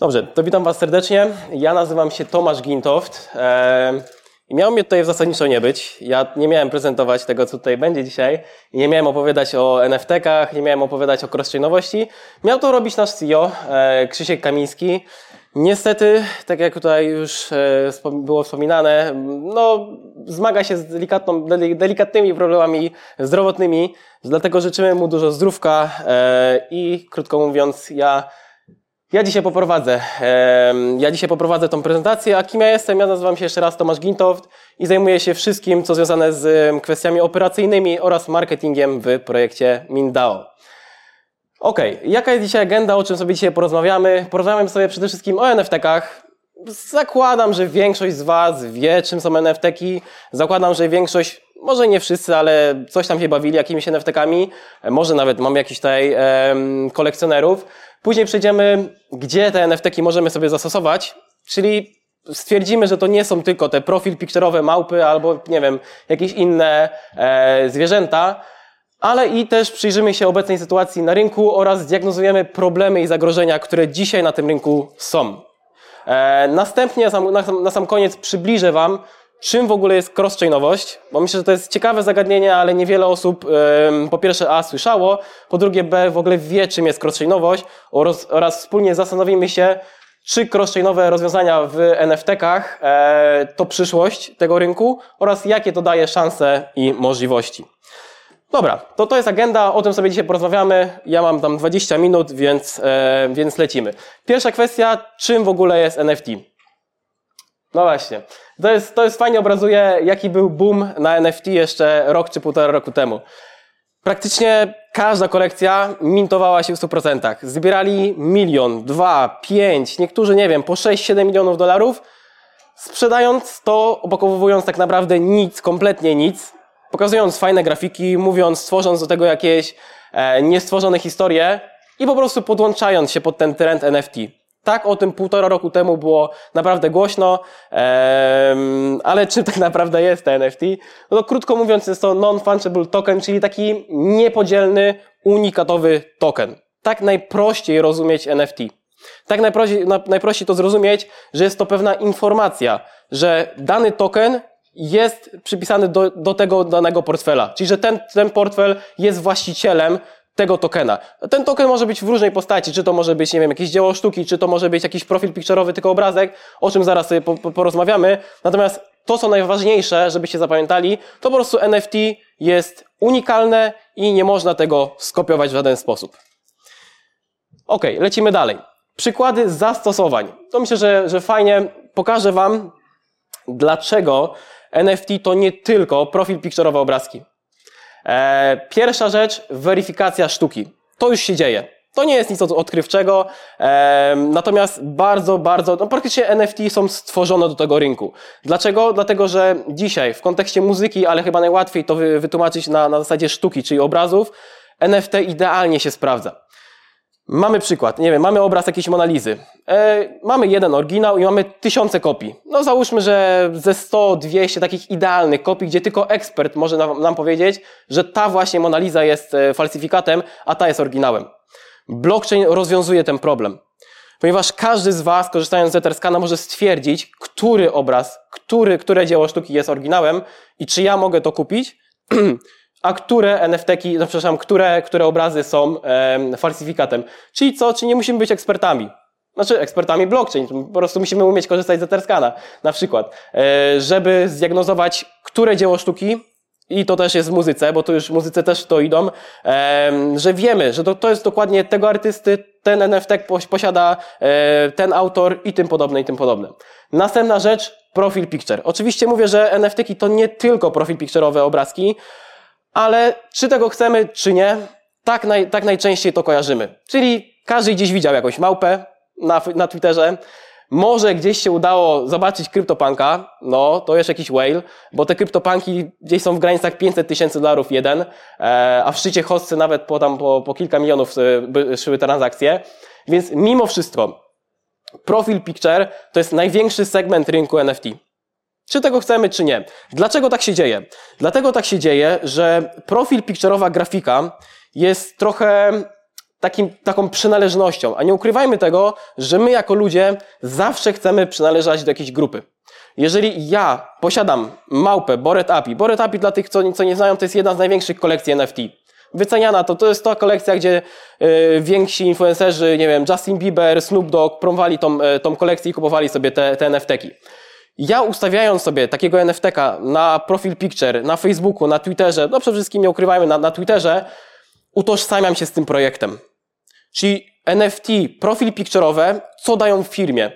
Dobrze, to witam Was serdecznie. Ja nazywam się Tomasz Gintoft i miało mnie tutaj zasadniczo nie być. Ja nie miałem prezentować tego, co tutaj będzie dzisiaj i nie miałem opowiadać o NFT-kach, nie miałem opowiadać o cross-chainowości. Miał to robić nasz CEO, e, Krzysiek Kamiński. Niestety, tak jak tutaj już e, było wspominane, no, zmaga się z delikatną, delikatnymi problemami zdrowotnymi, dlatego życzymy mu dużo zdrówka e, i krótko mówiąc, ja ja dzisiaj poprowadzę. Ja dzisiaj poprowadzę tą prezentację. A kim ja jestem? Ja nazywam się jeszcze raz Tomasz Gintoft i zajmuję się wszystkim, co związane z kwestiami operacyjnymi oraz marketingiem w projekcie Mindao. Ok, jaka jest dzisiaj agenda, o czym sobie dzisiaj porozmawiamy? Porozmawiamy sobie przede wszystkim o NFT-kach. Zakładam, że większość z Was wie, czym są NFT-ki. Zakładam, że większość, może nie wszyscy, ale coś tam się bawili jakimiś NFT-kami. Może nawet mam jakichś tutaj kolekcjonerów. Później przejdziemy, gdzie te NFT-ki możemy sobie zastosować, czyli stwierdzimy, że to nie są tylko te profil picture'owe małpy albo, nie wiem, jakieś inne e, zwierzęta, ale i też przyjrzymy się obecnej sytuacji na rynku oraz zdiagnozujemy problemy i zagrożenia, które dzisiaj na tym rynku są. E, następnie na sam, na sam koniec przybliżę Wam, czym w ogóle jest cross-chainowość, bo myślę, że to jest ciekawe zagadnienie, ale niewiele osób po pierwsze A słyszało, po drugie B w ogóle wie, czym jest cross-chainowość oraz, oraz wspólnie zastanowimy się, czy cross-chainowe rozwiązania w NFT-kach e, to przyszłość tego rynku oraz jakie to daje szanse i możliwości. Dobra, to to jest agenda, o tym sobie dzisiaj porozmawiamy. Ja mam tam 20 minut, więc, e, więc lecimy. Pierwsza kwestia, czym w ogóle jest NFT? No właśnie. To jest, to jest fajnie obrazuje, jaki był boom na NFT jeszcze rok czy półtora roku temu. Praktycznie każda kolekcja mintowała się w 100%. Zbierali milion, dwa, pięć, niektórzy, nie wiem, po 6-7 milionów dolarów, sprzedając to, opakowując tak naprawdę nic, kompletnie nic, pokazując fajne grafiki, mówiąc, tworząc do tego jakieś e, niestworzone historie i po prostu podłączając się pod ten trend NFT. Tak, o tym półtora roku temu było naprawdę głośno, ale czym tak naprawdę jest NFT? No to krótko mówiąc jest to non-fungible token, czyli taki niepodzielny, unikatowy token. Tak najprościej rozumieć NFT. Tak najprościej, najprościej to zrozumieć, że jest to pewna informacja, że dany token jest przypisany do, do tego danego portfela. Czyli, że ten, ten portfel jest właścicielem tego tokena. Ten token może być w różnej postaci, czy to może być, nie wiem, jakieś dzieło sztuki, czy to może być jakiś profil picture'owy, tylko obrazek, o czym zaraz sobie po, po, porozmawiamy. Natomiast to, co najważniejsze, żebyście zapamiętali, to po prostu NFT jest unikalne i nie można tego skopiować w żaden sposób. Ok, lecimy dalej. Przykłady zastosowań. To myślę, że, że fajnie pokażę Wam, dlaczego NFT to nie tylko profil picture'owe obrazki. E, pierwsza rzecz, weryfikacja sztuki. To już się dzieje. To nie jest nic odkrywczego, e, natomiast bardzo, bardzo, no praktycznie NFT są stworzone do tego rynku. Dlaczego? Dlatego, że dzisiaj w kontekście muzyki, ale chyba najłatwiej to wytłumaczyć na, na zasadzie sztuki, czyli obrazów, NFT idealnie się sprawdza. Mamy przykład, nie wiem, mamy obraz jakiejś Monalizy. E, mamy jeden oryginał i mamy tysiące kopii. No załóżmy, że ze 100, 200 takich idealnych kopii, gdzie tylko ekspert może nam, nam powiedzieć, że ta właśnie Monaliza jest e, falsyfikatem, a ta jest oryginałem. Blockchain rozwiązuje ten problem. Ponieważ każdy z Was, korzystając z Etherscana, może stwierdzić, który obraz, który, które dzieło sztuki jest oryginałem i czy ja mogę to kupić, a które NFT-ki, no przepraszam, które, które obrazy są e, falsyfikatem. Czyli co? Czyli nie musimy być ekspertami. Znaczy, ekspertami blockchain. Po prostu musimy umieć korzystać z Etherscana, na przykład, e, żeby zdiagnozować, które dzieło sztuki, i to też jest w muzyce, bo to już w muzyce też to idą, że wiemy, że to, to jest dokładnie tego artysty, ten NFT posiada e, ten autor i tym podobne, i tym podobne. Następna rzecz, profil picture. Oczywiście mówię, że NFT-ki to nie tylko profil picture'owe obrazki, ale czy tego chcemy, czy nie, tak, naj, tak najczęściej to kojarzymy. Czyli każdy gdzieś widział jakąś małpę na, na Twitterze, może gdzieś się udało zobaczyć kryptopanka, no to jest jakiś whale, bo te kryptopanki gdzieś są w granicach 500 tysięcy dolarów jeden, e, a w szczycie hostcy nawet po, tam, po, po kilka milionów e, szły transakcje. Więc mimo wszystko, profil picture to jest największy segment rynku NFT. Czy tego chcemy, czy nie. Dlaczego tak się dzieje? Dlatego tak się dzieje, że profil picture'owa grafika jest trochę takim, taką przynależnością. A nie ukrywajmy tego, że my jako ludzie zawsze chcemy przynależeć do jakiejś grupy. Jeżeli ja posiadam małpę Bored Api, Bored Api dla tych, co, co nie znają, to jest jedna z największych kolekcji NFT. Wyceniana to, to jest ta kolekcja, gdzie y, więksi influencerzy, nie wiem, Justin Bieber, Snoop Dogg promowali tą, y, tą kolekcję i kupowali sobie te, te NFT-ki. Ja ustawiając sobie takiego NFT-ka na profil picture, na Facebooku, na Twitterze, no przede wszystkim nie ukrywajmy, na, na Twitterze, utożsamiam się z tym projektem. Czyli NFT, profil picture'owe, co dają firmie?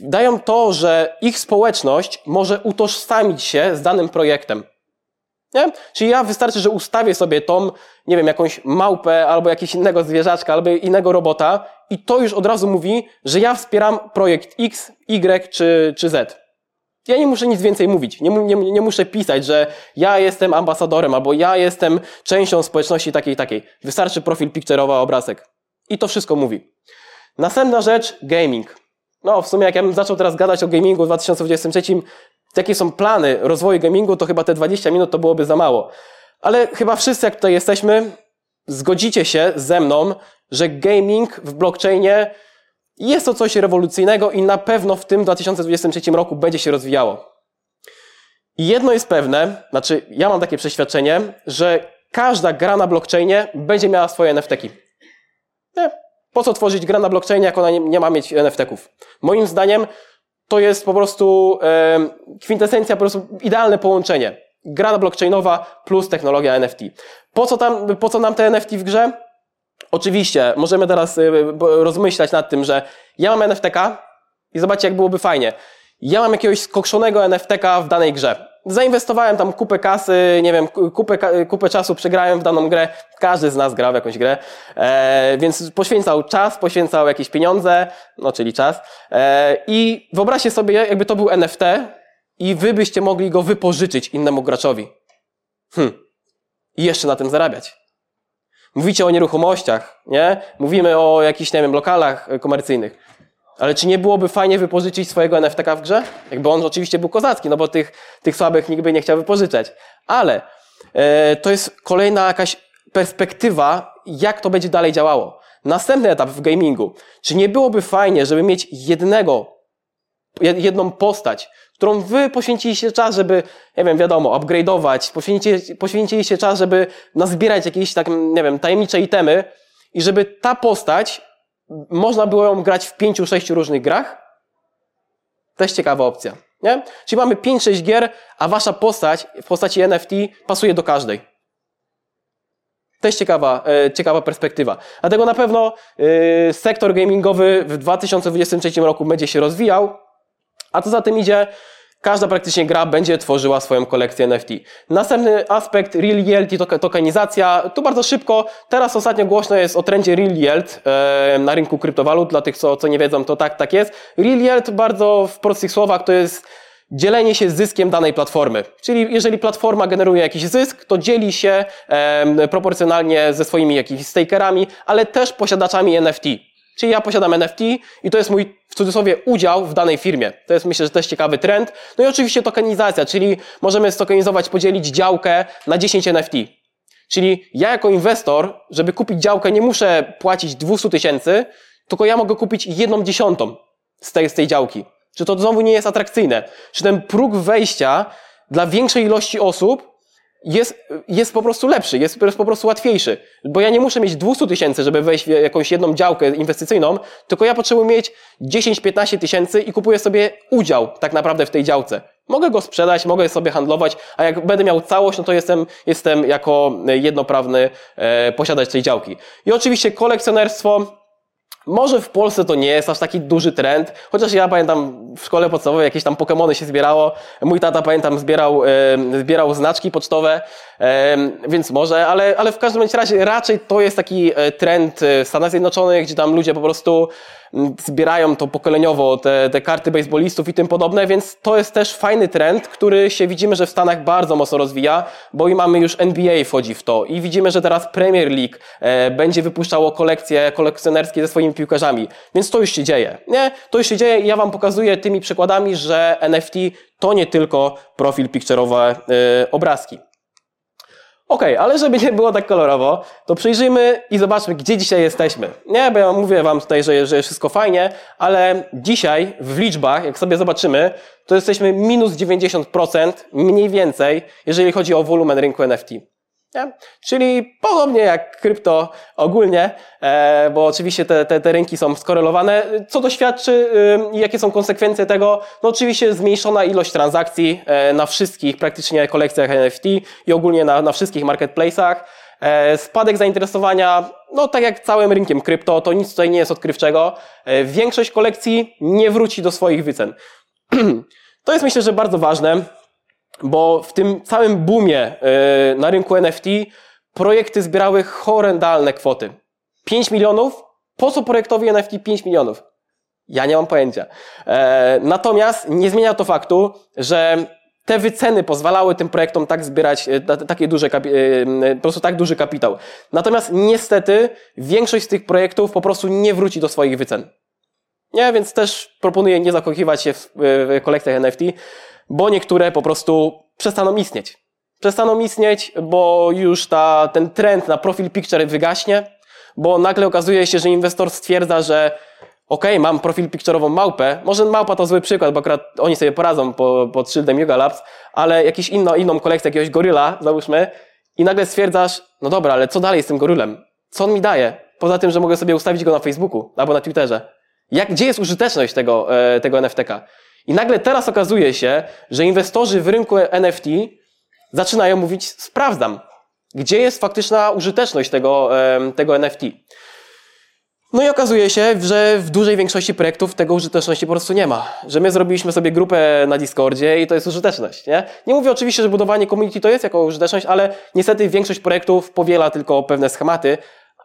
Dają to, że ich społeczność może utożsamić się z danym projektem. Nie? Czyli ja wystarczy, że ustawię sobie tą, nie wiem, jakąś małpę albo jakiegoś innego zwierzaczka albo innego robota i to już od razu mówi, że ja wspieram projekt X, Y czy, czy Z. Ja nie muszę nic więcej mówić. Nie, nie, nie muszę pisać, że ja jestem ambasadorem albo ja jestem częścią społeczności takiej takiej. Wystarczy profil picture'owy, obrazek. I to wszystko mówi. Następna rzecz, gaming. No, w sumie jak ja bym zaczął teraz gadać o gamingu w 2023, jakie są plany rozwoju gamingu, to chyba te 20 minut to byłoby za mało. Ale chyba wszyscy, jak tutaj jesteśmy, zgodzicie się ze mną, że gaming w blockchainie jest to coś rewolucyjnego i na pewno w tym 2023 roku będzie się rozwijało. I jedno jest pewne, znaczy ja mam takie przeświadczenie, że każda gra na blockchainie będzie miała swoje NFT-ki. Nie. Po co tworzyć grę na blockchainie, jak ona nie, nie ma mieć NFT-ków? Moim zdaniem to jest po prostu e, kwintesencja, po prostu idealne połączenie. Gra blockchainowa plus technologia NFT. Po co, tam, po co nam te NFT w grze? Oczywiście, możemy teraz y, rozmyślać nad tym, że ja mam NFTK i zobaczcie, jak byłoby fajnie. Ja mam jakiegoś skokszonego NFTK w danej grze. Zainwestowałem tam kupę kasy, nie wiem, kupę, kupę czasu przegrałem w daną grę. Każdy z nas grał w jakąś grę, e, więc poświęcał czas, poświęcał jakieś pieniądze, no czyli czas. E, I wyobraźcie sobie, jakby to był NFT i wy byście mogli go wypożyczyć innemu graczowi. Hm. I jeszcze na tym zarabiać. Mówicie o nieruchomościach, nie? Mówimy o jakichś, nie wiem, lokalach komercyjnych. Ale czy nie byłoby fajnie wypożyczyć swojego NFTK w grze? Jakby on oczywiście był kozacki, no bo tych, tych słabych nikt by nie chciał wypożyczać. Ale e, to jest kolejna jakaś perspektywa, jak to będzie dalej działało. Następny etap w gamingu. Czy nie byłoby fajnie, żeby mieć jednego, jedną postać, którą wy poświęciliście czas, żeby, nie wiem, wiadomo, upgrade'ować, poświęciliście, poświęciliście czas, żeby nazbierać jakieś, tak, nie wiem, tajemnicze itemy i żeby ta postać, można było ją grać w pięciu, sześciu różnych grach? Też ciekawa opcja, nie? Czyli mamy pięć, sześć gier, a wasza postać w postaci NFT pasuje do każdej. Też ciekawa, e, ciekawa perspektywa. Dlatego na pewno e, sektor gamingowy w 2023 roku będzie się rozwijał, a co za tym idzie, każda praktycznie gra będzie tworzyła swoją kolekcję NFT. Następny aspekt Real Yield i tokenizacja. Tu bardzo szybko, teraz ostatnio głośno jest o trendzie Real Yield na rynku kryptowalut. Dla tych, co, co nie wiedzą, to tak, tak jest. Real Yield bardzo w prostych słowach to jest dzielenie się zyskiem danej platformy. Czyli jeżeli platforma generuje jakiś zysk, to dzieli się proporcjonalnie ze swoimi jakimiś stakerami, ale też posiadaczami NFT. Czyli ja posiadam NFT i to jest mój, w cudzysłowie, udział w danej firmie. To jest myślę, że też ciekawy trend. No i oczywiście tokenizacja, czyli możemy stokenizować, podzielić działkę na 10 NFT. Czyli ja jako inwestor, żeby kupić działkę, nie muszę płacić 200 tysięcy, tylko ja mogę kupić jedną dziesiątą z tej, z tej działki. Czy to znowu nie jest atrakcyjne? Czy ten próg wejścia dla większej ilości osób jest, jest po prostu lepszy, jest, jest po prostu łatwiejszy. Bo ja nie muszę mieć 200 tysięcy, żeby wejść w jakąś jedną działkę inwestycyjną, tylko ja potrzebuję mieć 10-15 tysięcy i kupuję sobie udział tak naprawdę w tej działce. Mogę go sprzedać, mogę sobie handlować, a jak będę miał całość, no to jestem, jestem jako jednoprawny e, posiadacz tej działki. I oczywiście kolekcjonerstwo, może w Polsce to nie jest aż taki duży trend, chociaż ja pamiętam w szkole podstawowej jakieś tam Pokémony się zbierało. Mój tata pamiętam zbierał, e, zbierał znaczki pocztowe, e, więc może, ale, ale w każdym razie raczej to jest taki e, trend w Stanach Zjednoczonych, gdzie tam ludzie po prostu zbierają to pokoleniowo, te, te karty baseballistów i tym podobne, więc to jest też fajny trend, który się widzimy, że w Stanach bardzo mocno rozwija, bo i mamy już NBA wchodzi w to i widzimy, że teraz Premier League e, będzie wypuszczało kolekcje kolekcjonerskie ze swoimi piłkarzami, więc to już się dzieje, nie? To już się dzieje i ja Wam pokazuję tymi przykładami, że NFT to nie tylko profil picture'owe e, obrazki. OK, ale żeby nie było tak kolorowo, to przyjrzyjmy i zobaczmy, gdzie dzisiaj jesteśmy. Nie, bo ja mówię wam tutaj, że, że jest wszystko fajnie, ale dzisiaj w liczbach, jak sobie zobaczymy, to jesteśmy minus 90% mniej więcej, jeżeli chodzi o wolumen rynku NFT. Nie? Czyli podobnie jak krypto ogólnie, e, bo oczywiście te, te, te rynki są skorelowane. Co to świadczy i jakie są konsekwencje tego? No oczywiście zmniejszona ilość transakcji e, na wszystkich praktycznie kolekcjach NFT i ogólnie na, na wszystkich marketplace'ach. E, spadek zainteresowania, no tak jak całym rynkiem krypto, to nic tutaj nie jest odkrywczego. Większość kolekcji nie wróci do swoich wycen. To jest myślę, że bardzo ważne bo w tym całym boomie e, na rynku NFT projekty zbierały horrendalne kwoty. 5 milionów? Po co projektowi NFT 5 milionów? Ja nie mam pojęcia. E, natomiast nie zmienia to faktu, że te wyceny pozwalały tym projektom tak zbierać e, takie duże, po prostu tak duży kapitał. Natomiast niestety większość z tych projektów po prostu nie wróci do swoich wycen. Nie, więc też proponuję nie zakochiwać się w, w kolekcjach NFT, bo niektóre po prostu przestaną istnieć. Przestaną istnieć, bo już ta, ten trend na profil picture wygaśnie, bo nagle okazuje się, że inwestor stwierdza, że ok, mam profil picture'ową małpę, może małpa to zły przykład, bo akurat oni sobie poradzą po, pod szyldem Yoga Labs, ale jakąś inną, inną kolekcję jakiegoś goryla, załóżmy, i nagle stwierdzasz, no dobra, ale co dalej z tym gorylem? Co on mi daje? Poza tym, że mogę sobie ustawić go na Facebooku albo na Twitterze. Jak, gdzie jest użyteczność tego, e, tego NFT-ka? I nagle teraz okazuje się, że inwestorzy w rynku NFT zaczynają mówić, sprawdzam, gdzie jest faktyczna użyteczność tego, tego NFT. No i okazuje się, że w dużej większości projektów tego użyteczności po prostu nie ma. Że my zrobiliśmy sobie grupę na Discordzie i to jest użyteczność, nie? Nie mówię oczywiście, że budowanie community to jest jako użyteczność, ale niestety większość projektów powiela tylko pewne schematy,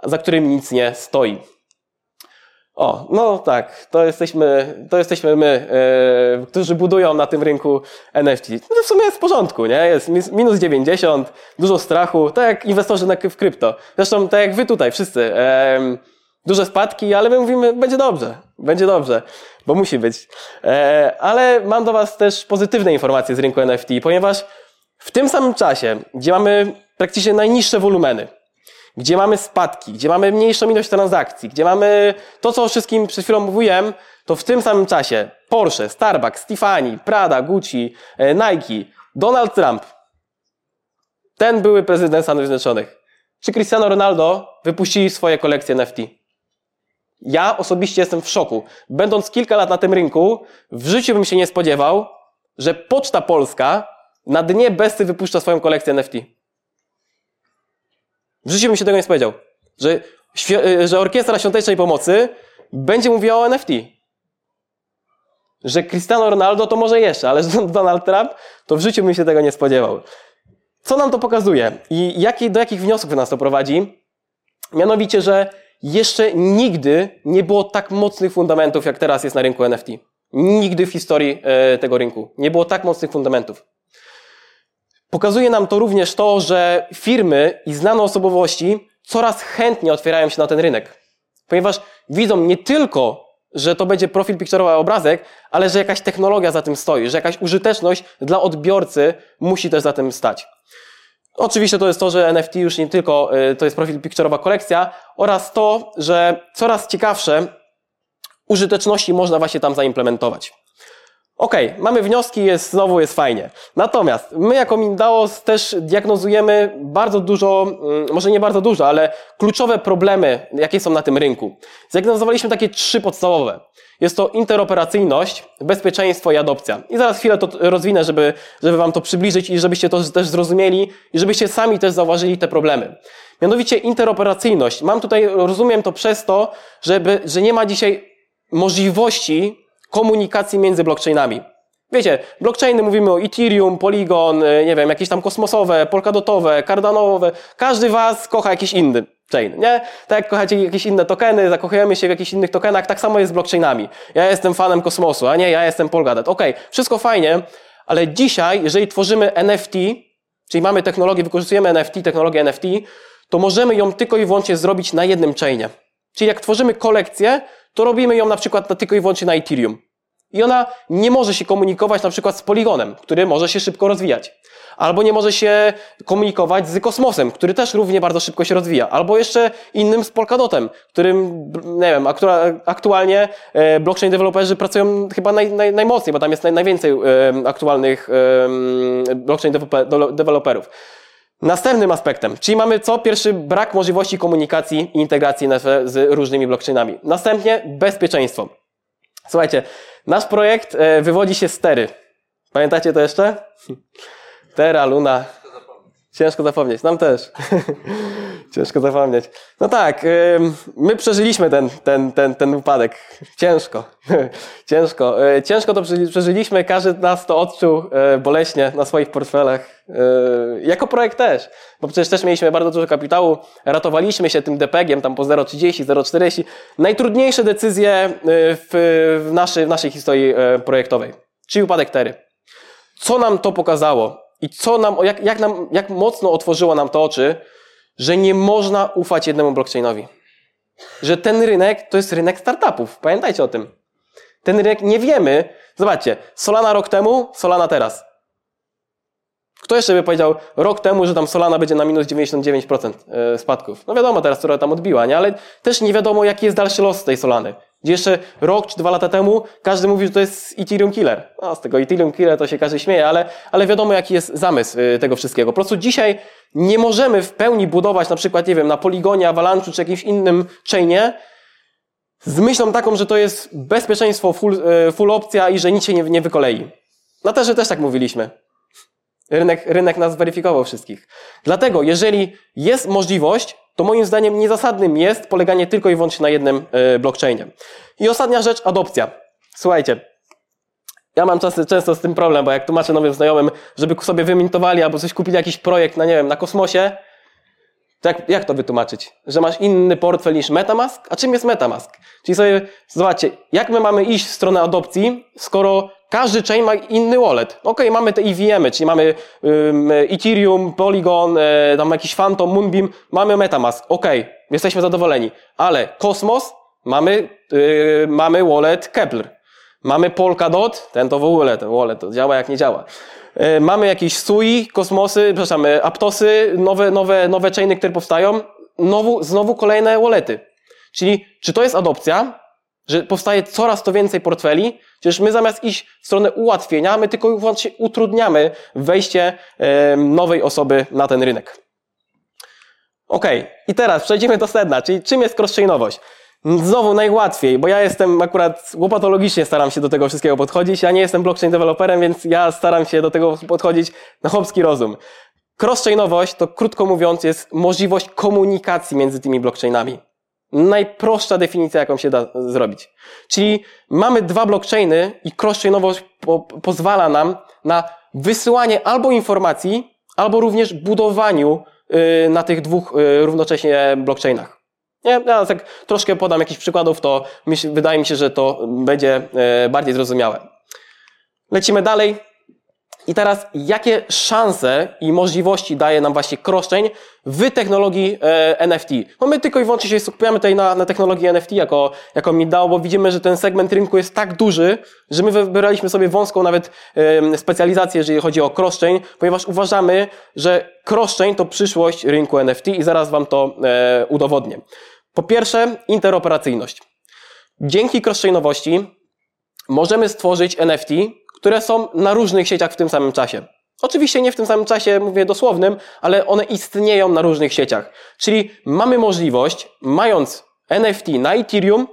za którymi nic nie stoi. O, no tak, to jesteśmy, to jesteśmy my, yy, którzy budują na tym rynku NFT. No to w sumie jest w porządku, nie? Jest minus 90, dużo strachu, tak jak inwestorzy w krypto. Zresztą tak jak wy tutaj, wszyscy. Yy, duże spadki, ale my mówimy, będzie dobrze, będzie dobrze, bo musi być. Yy, ale mam do was też pozytywne informacje z rynku NFT, ponieważ w tym samym czasie, gdzie mamy praktycznie najniższe wolumeny, gdzie mamy spadki, gdzie mamy mniejszą ilość transakcji, gdzie mamy to, co o wszystkim przed chwilą mówiłem, to w tym samym czasie Porsche, Starbucks, Tiffany, Prada, Gucci, e, Nike, Donald Trump, ten były prezydent Stanów Zjednoczonych, czy Cristiano Ronaldo wypuścili swoje kolekcje NFT. Ja osobiście jestem w szoku. Będąc kilka lat na tym rynku, w życiu bym się nie spodziewał, że Poczta Polska na dnie Besty wypuszcza swoją kolekcję NFT. W życiu bym się tego nie spowiedział. Że, y, że Orkiestra Świątecznej Pomocy będzie mówiła o NFT. Że Cristiano Ronaldo to może jeszcze, ale że Donald Trump to w życiu bym się tego nie spodziewał. Co nam to pokazuje i do jakich wniosków nas to prowadzi? Mianowicie, że jeszcze nigdy nie było tak mocnych fundamentów, jak teraz jest na rynku NFT. Nigdy w historii e, tego rynku nie było tak mocnych fundamentów. Pokazuje nam to również to, że firmy i znane osobowości coraz chętniej otwierają się na ten rynek. Ponieważ widzą nie tylko, że to będzie profil picture'owy obrazek, ale że jakaś technologia za tym stoi, że jakaś użyteczność dla odbiorcy musi też za tym stać. Oczywiście to jest to, że NFT już nie tylko y, to jest profil picture'owa kolekcja oraz to, że coraz ciekawsze użyteczności można właśnie tam zaimplementować. OK, mamy wnioski, jest, znowu jest fajnie. Natomiast my jako Mindaos też diagnozujemy bardzo dużo, mm, może nie bardzo dużo, ale kluczowe problemy, jakie są na tym rynku. Zdiagnozowaliśmy takie trzy podstawowe. Jest to interoperacyjność, bezpieczeństwo i adopcja. I zaraz chwilę to rozwinę, żeby, żeby Wam to przybliżyć i żebyście to też zrozumieli i żebyście sami też zauważyli te problemy. Mianowicie interoperacyjność. Mam tutaj, rozumiem to przez to, żeby, że nie ma dzisiaj możliwości komunikacji między blockchainami. Wiecie, blockchainy mówimy o Ethereum, Polygon, e, nie wiem, jakieś tam kosmosowe, polkadotowe, cardanowe. Każdy was kocha jakiś inny chain, nie? Tak jak kochacie jakieś inne tokeny, zakochujemy się w jakichś innych tokenach, tak samo jest z blockchainami. Ja jestem fanem kosmosu, a nie, ja jestem Polkadot. Okej, okay, wszystko fajnie, ale dzisiaj, jeżeli tworzymy NFT, czyli mamy technologię, wykorzystujemy NFT, technologię NFT, to możemy ją tylko i wyłącznie zrobić na jednym chainie. Czyli jak tworzymy kolekcję, to robimy ją na przykład na, tylko i wyłącznie na Ethereum. I ona nie może się komunikować na przykład z poligonem, który może się szybko rozwijać. Albo nie może się komunikować z kosmosem, który też równie bardzo szybko się rozwija. Albo jeszcze innym z Polkadotem, którym, nie wiem, aktualnie e, blockchain deweloperzy pracują chyba naj, naj, najmocniej, bo tam jest naj, najwięcej aktualnych blockchain deweloperów. Następnym aspektem, czyli mamy co? Pierwszy, brak możliwości komunikacji i integracji z różnymi blockchainami. Następnie bezpieczeństwo. Słuchajcie, nasz projekt e, wywodzi się z Tery. Pamiętacie to jeszcze? Terra, Luna. Ciężko zapomnieć. Nam też. Ciężko zapomnieć. No tak, my przeżyliśmy ten, ten, ten, ten upadek. Ciężko. Ciężko. E, ciężko to przeżyliśmy. Każdy nas to odczuł e, boleśnie na swoich portfelach. Jako projekt też. Bo przecież też mieliśmy bardzo dużo kapitału. Ratowaliśmy się tym DPG-iem tam po 0,30, 0,40. Najtrudniejsze decyzje w, naszej, w naszej historii projektowej. Czyli upadek Tery. Co nam to pokazało? I co nam, jak, jak, nam, jak mocno otworzyło nam to oczy, że nie można ufać jednemu blockchainowi. Że ten rynek to jest rynek startupów. Pamiętajcie o tym. Ten rynek nie wiemy. Zobaczcie, Solana rok temu, Solana teraz. Kto jeszcze by powiedział rok temu, że tam Solana będzie na minus 99% e, spadków? No wiadomo teraz, która tam odbiła, nie? Ale też nie wiadomo, jaki jest dalszy los tej Solany. Gdzie jeszcze rok czy dwa lata temu każdy mówił, że to jest Ethereum Killer. No, z tego Ethereum Killer to się każdy śmieje, ale, ale wiadomo, jaki jest zamysł y, tego wszystkiego. Po prostu dzisiaj nie możemy w pełni budować na przykład, nie wiem, na Poligonie, Avalanche czy jakimś innym chainie z myślą taką, że to jest bezpieczeństwo, full, y, full opcja i że nic się nie, nie wykolei. Na też, też tak mówiliśmy. Rynek, rynek nas weryfikował wszystkich. Dlatego, jeżeli jest możliwość, to moim zdaniem niezasadnym jest poleganie tylko i wyłącznie na jednym e, blockchainie. I ostatnia rzecz, adopcja. Słuchajcie, ja mam czasy, często z tym problem, bo jak tłumaczę nowym znajomym, żeby sobie wymintowali albo coś kupili jakiś projekt na, nie wiem, na kosmosie, to jak, jak to wytłumaczyć? Że masz inny portfel niż Metamask? A czym jest Metamask? Czyli sobie, zobaczcie, jak my mamy iść w stronę adopcji, skoro każdy chain ma inny wallet. Ok, mamy te EVM, czyli mamy um, Ethereum, Polygon, e, tam jakiś Phantom, Moonbeam, mamy Metamask. Ok, jesteśmy zadowoleni. Ale Cosmos mamy, yy, mamy wallet Kepler. Mamy Polkadot, ten to w ogóle, ten wallet to działa jak nie działa. Yy, mamy jakieś SUI, Kosmosy, przepraszam, e, Aptosy, nowe, nowe, nowe chainy, które powstają. Znowu, znowu kolejne wallety. Czyli czy to jest adopcja? Że powstaje coraz to więcej portfeli, Przecież my zamiast iść w stronę ułatwienia, my tylko i wyłącznie utrudniamy wejście nowej osoby na ten rynek. Ok, i teraz przejdziemy do sedna, czyli czym jest cross-chainowość? Znowu najłatwiej, bo ja jestem akurat łopatologicznie staram się do tego wszystkiego podchodzić. Ja nie jestem blockchain developerem, więc ja staram się do tego podchodzić na chłopski rozum. Cross-chainowość to krótko mówiąc jest możliwość komunikacji między tymi blockchainami najprostsza definicja, jaką się da zrobić. Czyli mamy dwa blockchainy i cross-chainowość po, pozwala nam na wysyłanie albo informacji, albo również budowaniu yy, na tych dwóch yy, równocześnie blockchainach. Nie? Ja tak troszkę podam jakichś przykładów, to wydaje mi się, że to będzie yy, bardziej zrozumiałe. Lecimy dalej. I teraz, jakie szanse i możliwości daje nam właśnie crosschain w technologii e, NFT? No my tylko i wyłącznie się skupiamy tutaj na, na technologii NFT jako, jako MIDAO, bo widzimy, że ten segment rynku jest tak duży, że my wybraliśmy sobie wąską nawet e, specjalizację, jeżeli chodzi o crosschain, ponieważ uważamy, że crosschain to przyszłość rynku NFT i zaraz Wam to e, udowodnię. Po pierwsze, interoperacyjność. Dzięki crosschainowości możemy stworzyć NFT, które są na różnych sieciach w tym samym czasie. Oczywiście nie w tym samym czasie, mówię dosłownym, ale one istnieją na różnych sieciach. Czyli mamy możliwość, mając NFT na Ethereum,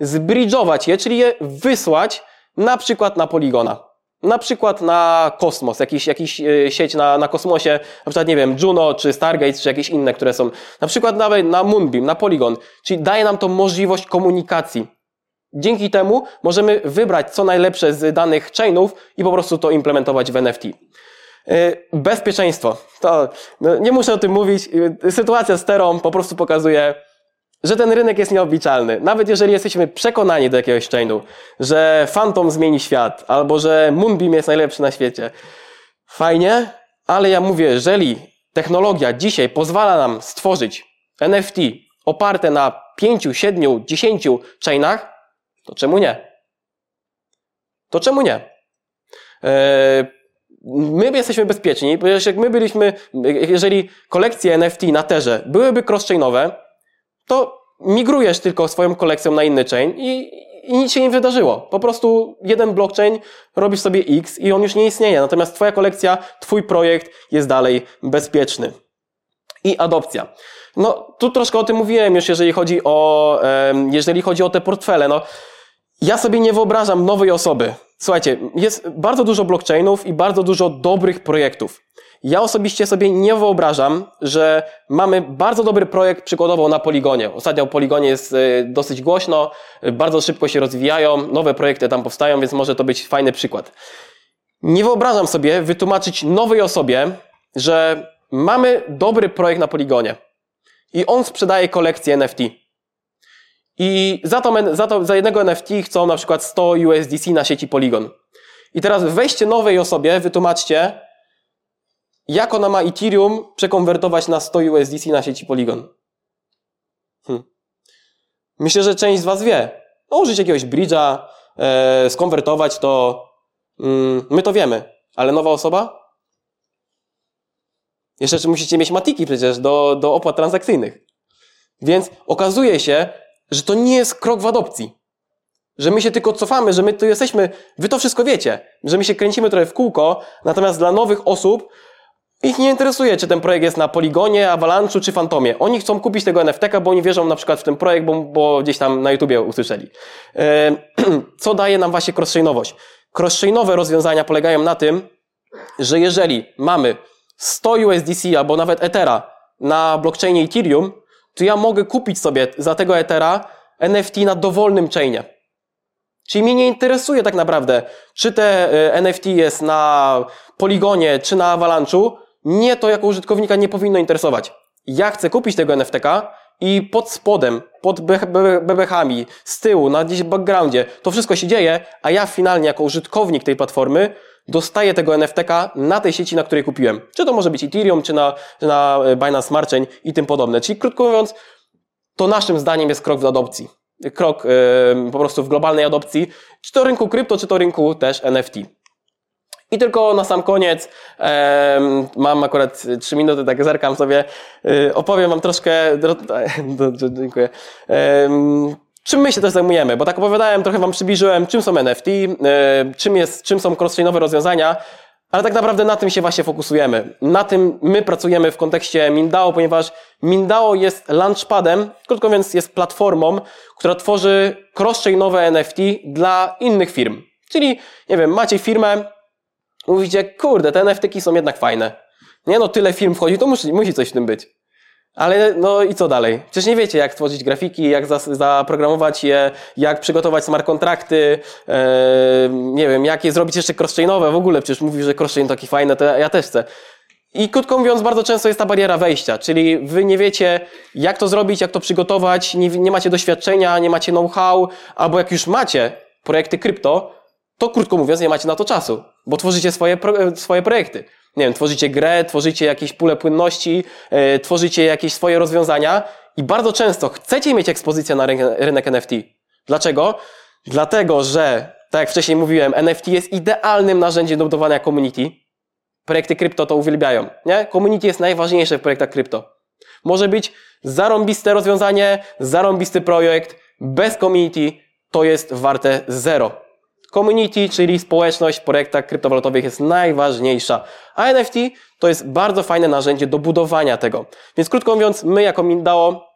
zbridżować je, czyli je wysłać na przykład na Poligona. Na przykład na Kosmos, jakiś, jakiś e, sieć na, na kosmosie, na przykład, nie wiem, Juno, czy Stargate, czy jakieś inne, które są, na przykład nawet na Moonbeam, na Polygon. Czyli daje nam to możliwość komunikacji Dzięki temu możemy wybrać co najlepsze z danych chainów i po prostu to implementować w NFT. Y, bezpieczeństwo. To no, nie muszę o tym mówić. Y, sytuacja z Terą po prostu pokazuje, że ten rynek jest nieobliczalny. Nawet jeżeli jesteśmy przekonani do jakiegoś chainu, że Phantom zmieni świat, albo że Moonbeam jest najlepszy na świecie. Fajnie, ale ja mówię, jeżeli technologia dzisiaj pozwala nam stworzyć NFT oparte na 5, 7, 10 chainach, to czemu nie? to czemu nie? E, my jesteśmy bezpieczni, ponieważ jak my byliśmy, jeżeli kolekcje NFT na Terze byłyby cross-chainowe, to migrujesz tylko swoją kolekcją na inny chain i, i nic się nie wydarzyło. Po prostu jeden blockchain robisz sobie X i on już nie istnieje. Natomiast twoja kolekcja, twój projekt jest dalej bezpieczny. I adopcja. No, tu troszkę o tym mówiłem już, jeżeli chodzi o, jeżeli chodzi o te portfele. No, ja sobie nie wyobrażam nowej osoby. Słuchajcie, jest bardzo dużo blockchainów i bardzo dużo dobrych projektów. Ja osobiście sobie nie wyobrażam, że mamy bardzo dobry projekt przykładowo na Poligonie. Ostatnio Poligonie jest y, dosyć głośno, bardzo szybko się rozwijają, nowe projekty tam powstają, więc może to być fajny przykład. Nie wyobrażam sobie wytłumaczyć nowej osobie, że mamy dobry projekt na Poligonie i on sprzedaje kolekcję NFT. I za, to, za, to, za jednego NFT chcą na przykład 100 USDC na sieci Polygon. I teraz weźcie nowej osobie, wytłumaczcie, jak ona ma Ethereum przekonwertować na 100 USDC na sieci Polygon. Hm. Myślę, że część z Was wie. No, użyć jakiegoś bridge'a, e, skonwertować to. Mm, my to wiemy, ale nowa osoba? Jeszcze musicie mieć matiki przecież do, do opłat transakcyjnych. Więc okazuje się, że to nie jest krok w adopcji. Że my się tylko cofamy, że my tu jesteśmy, wy to wszystko wiecie, że my się kręcimy trochę w kółko, natomiast dla nowych osób ich nie interesuje, czy ten projekt jest na Poligonie, Avalanche'u czy Fantomie. Oni chcą kupić tego NFT-ka, bo oni wierzą na przykład w ten projekt, bo, bo gdzieś tam na YouTubie usłyszeli. E, co daje nam właśnie cross-chainowość? Cross-chainowe rozwiązania polegają na tym, że jeżeli mamy 100 USDC albo nawet Ethera na blockchainie Ethereum, to ja mogę kupić sobie za tego Ethera NFT na dowolnym chainie. Czyli mnie nie interesuje tak naprawdę, czy te e, NFT jest na Poligonie, czy na Avalanche'u. Nie to jako użytkownika nie powinno interesować. Ja chcę kupić tego NFT-ka i pod spodem, pod bebechami, z tyłu, na gdzieś backgroundzie, to wszystko się dzieje, a ja finalnie jako użytkownik tej platformy dostaję tego NFT-ka na tej sieci, na której kupiłem. Czy to może być Ethereum, czy na, czy na Binance Smart Chain i tym podobne. Czyli krótko mówiąc, to naszym zdaniem jest krok w adopcji. Krok yy, po prostu w globalnej adopcji, czy to rynku krypto, czy to rynku też NFT. I tylko na sam koniec, e, mam akurat trzy minuty, tak zerkam sobie, e, opowiem wam troszkę, dziękuję, e, czym my się też zajmujemy, bo tak opowiadałem, trochę wam przybliżyłem, czym są NFT, e, czym, jest, czym są cross-chainowe rozwiązania, ale tak naprawdę na tym się właśnie fokusujemy. Na tym my pracujemy w kontekście Mindao, ponieważ Mindao jest launchpadem, krótko mówiąc jest platformą, która tworzy cross-chainowe NFT dla innych firm. Czyli, nie wiem, macie firmę, mówicie, kurde, te NFT są jednak fajne. Nie no, tyle firm wchodzi, to musi, musi coś w tym być. Ale no i co dalej? Przecież nie wiecie, jak tworzyć grafiki, jak zaprogramować je, jak przygotować smart kontrakty, e, nie wiem, jak je zrobić jeszcze cross-chainowe w ogóle. Przecież mówi, że cross-chain taki fajny, to ja, też chcę. I krótko mówiąc, bardzo często jest ta bariera wejścia, czyli wy nie wiecie, jak to zrobić, jak to przygotować, nie, nie macie doświadczenia, nie macie know-how, albo jak już macie projekty krypto, to krótko mówiąc, nie macie na to czasu, bo tworzycie swoje, swoje projekty nie wiem, tworzycie grę, tworzycie jakieś pule płynności, yy, tworzycie jakieś swoje rozwiązania i bardzo często chcecie mieć ekspozycję na rynek NFT. Dlaczego? Dlatego, że, tak jak wcześniej mówiłem, NFT jest idealnym narzędziem do budowania community. Projekty krypto to uwielbiają, nie? Community jest najważniejsze w projektach krypto. Może być zarąbiste rozwiązanie, zarąbisty projekt, bez community to jest warte zero. Community, czyli społeczność w projektach kryptowalutowych jest najważniejsza. A NFT to jest bardzo fajne narzędzie do budowania tego. Więc krótko mówiąc, my jako Mindao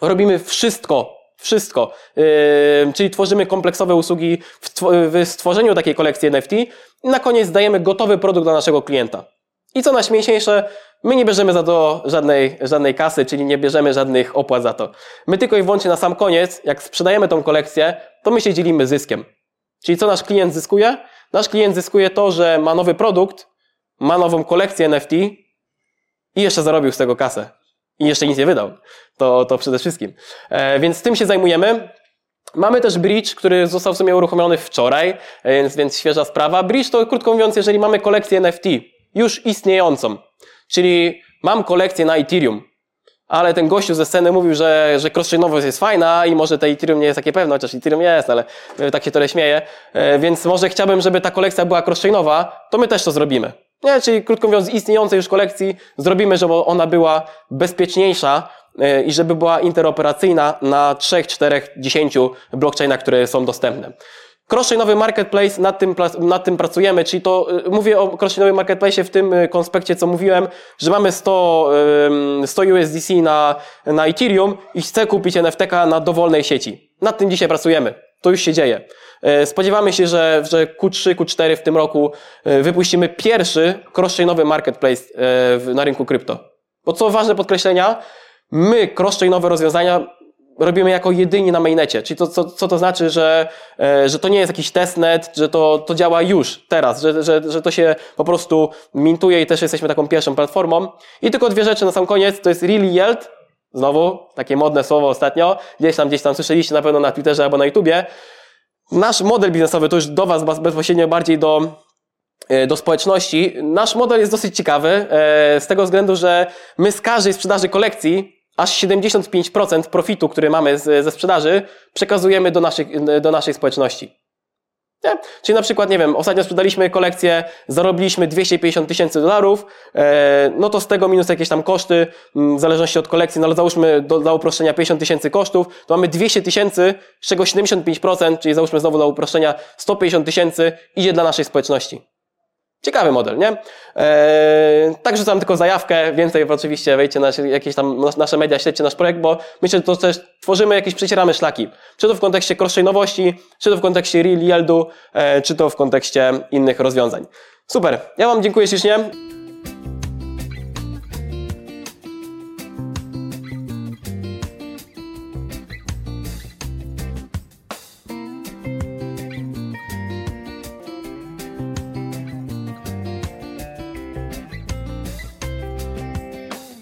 robimy wszystko, wszystko. Yy, czyli tworzymy kompleksowe usługi w, w stworzeniu takiej kolekcji NFT i na koniec dajemy gotowy produkt dla naszego klienta. I co najśmieszniejsze, my nie bierzemy za to żadnej, żadnej kasy, czyli nie bierzemy żadnych opłat za to. My tylko i wyłącznie na sam koniec, jak sprzedajemy tą kolekcję, to my się dzielimy zyskiem. Czyli co nasz klient zyskuje? Nasz klient zyskuje to, że ma nowy produkt, ma nową kolekcję NFT i jeszcze zarobił z tego kasę. I jeszcze nic nie wydał. To, to przede wszystkim. E, więc tym się zajmujemy. Mamy też bridge, który został w sumie uruchomiony wczoraj, e, więc, więc świeża sprawa. Bridge to krótko mówiąc, jeżeli mamy kolekcję NFT już istniejącą, czyli mam kolekcję na Ethereum, ale ten gościu ze sceny mówił, że, że cross-chainowość jest fajna i może te Ethereum nie jest takie pewne, chociaż Ethereum jest, ale e, tak się tyle śmieje. E, więc może chciałbym, żeby ta kolekcja była cross-chainowa, to my też to zrobimy. Nie, czyli krótko mówiąc, z istniejącej już kolekcji zrobimy, żeby ona była bezpieczniejsza e, i żeby była interoperacyjna na 3, 4, 10 blockchainach, które są dostępne. Cross-chainowy marketplace, nad tym, nad tym pracujemy, czyli to y, mówię o cross-chainowym marketplace w tym y, konspekcie, co mówiłem, że mamy 100, 100 USDC na, na Ethereum i chcę kupić NFTK na dowolnej sieci. Nad tym dzisiaj pracujemy. To już się dzieje. E, spodziewamy się, że, że Q3, Q4 w tym roku wypuścimy pierwszy cross-chainowy marketplace na rynku krypto. Bo co ważne podkreślenia, my cross-chainowe rozwiązania robimy jako jedyni na mainnecie. Czyli to, co, co to znaczy, że, e, że to nie jest jakiś testnet, że to, to działa już, teraz, że, że, że to się po prostu mintuje i też jesteśmy taką pierwszą platformą. I tylko dwie rzeczy na sam koniec, to jest Really Yield, znowu, takie modne słowo ostatnio, gdzieś tam, gdzieś tam słyszeliście na pewno na Twitterze albo na YouTubie. Nasz model biznesowy, to już do Was bezpośrednio bardziej do, e, do społeczności. Nasz model jest dosyć ciekawy, e, z tego względu, że my z każdej sprzedaży kolekcji aż 75% profitu, który mamy z, ze sprzedaży, przekazujemy do naszej, do naszej społeczności. Nie? Czyli na przykład, nie wiem, ostatnio sprzedaliśmy kolekcję, zarobiliśmy 250 tysięcy dolarów, e, no to z tego minus jakieś tam koszty, w zależności od kolekcji, no ale załóżmy do, dla uproszczenia 50 tysięcy kosztów, to mamy 200 tysięcy, z czego 75%, czyli załóżmy znowu dla uproszczenia 150 tysięcy idzie dla naszej społeczności. Ciekawy model, nie? Eee, tak rzucam tylko zajawkę, więcej oczywiście wejdźcie na jakieś tam nasze media, śledźcie nasz projekt, bo myślę, że to też tworzymy jakieś, przecieramy szlaki. Czy to w kontekście cross-chainowości, czy to w kontekście real yieldu, e, czy to w kontekście innych rozwiązań. Super, ja Wam dziękuję ślicznie.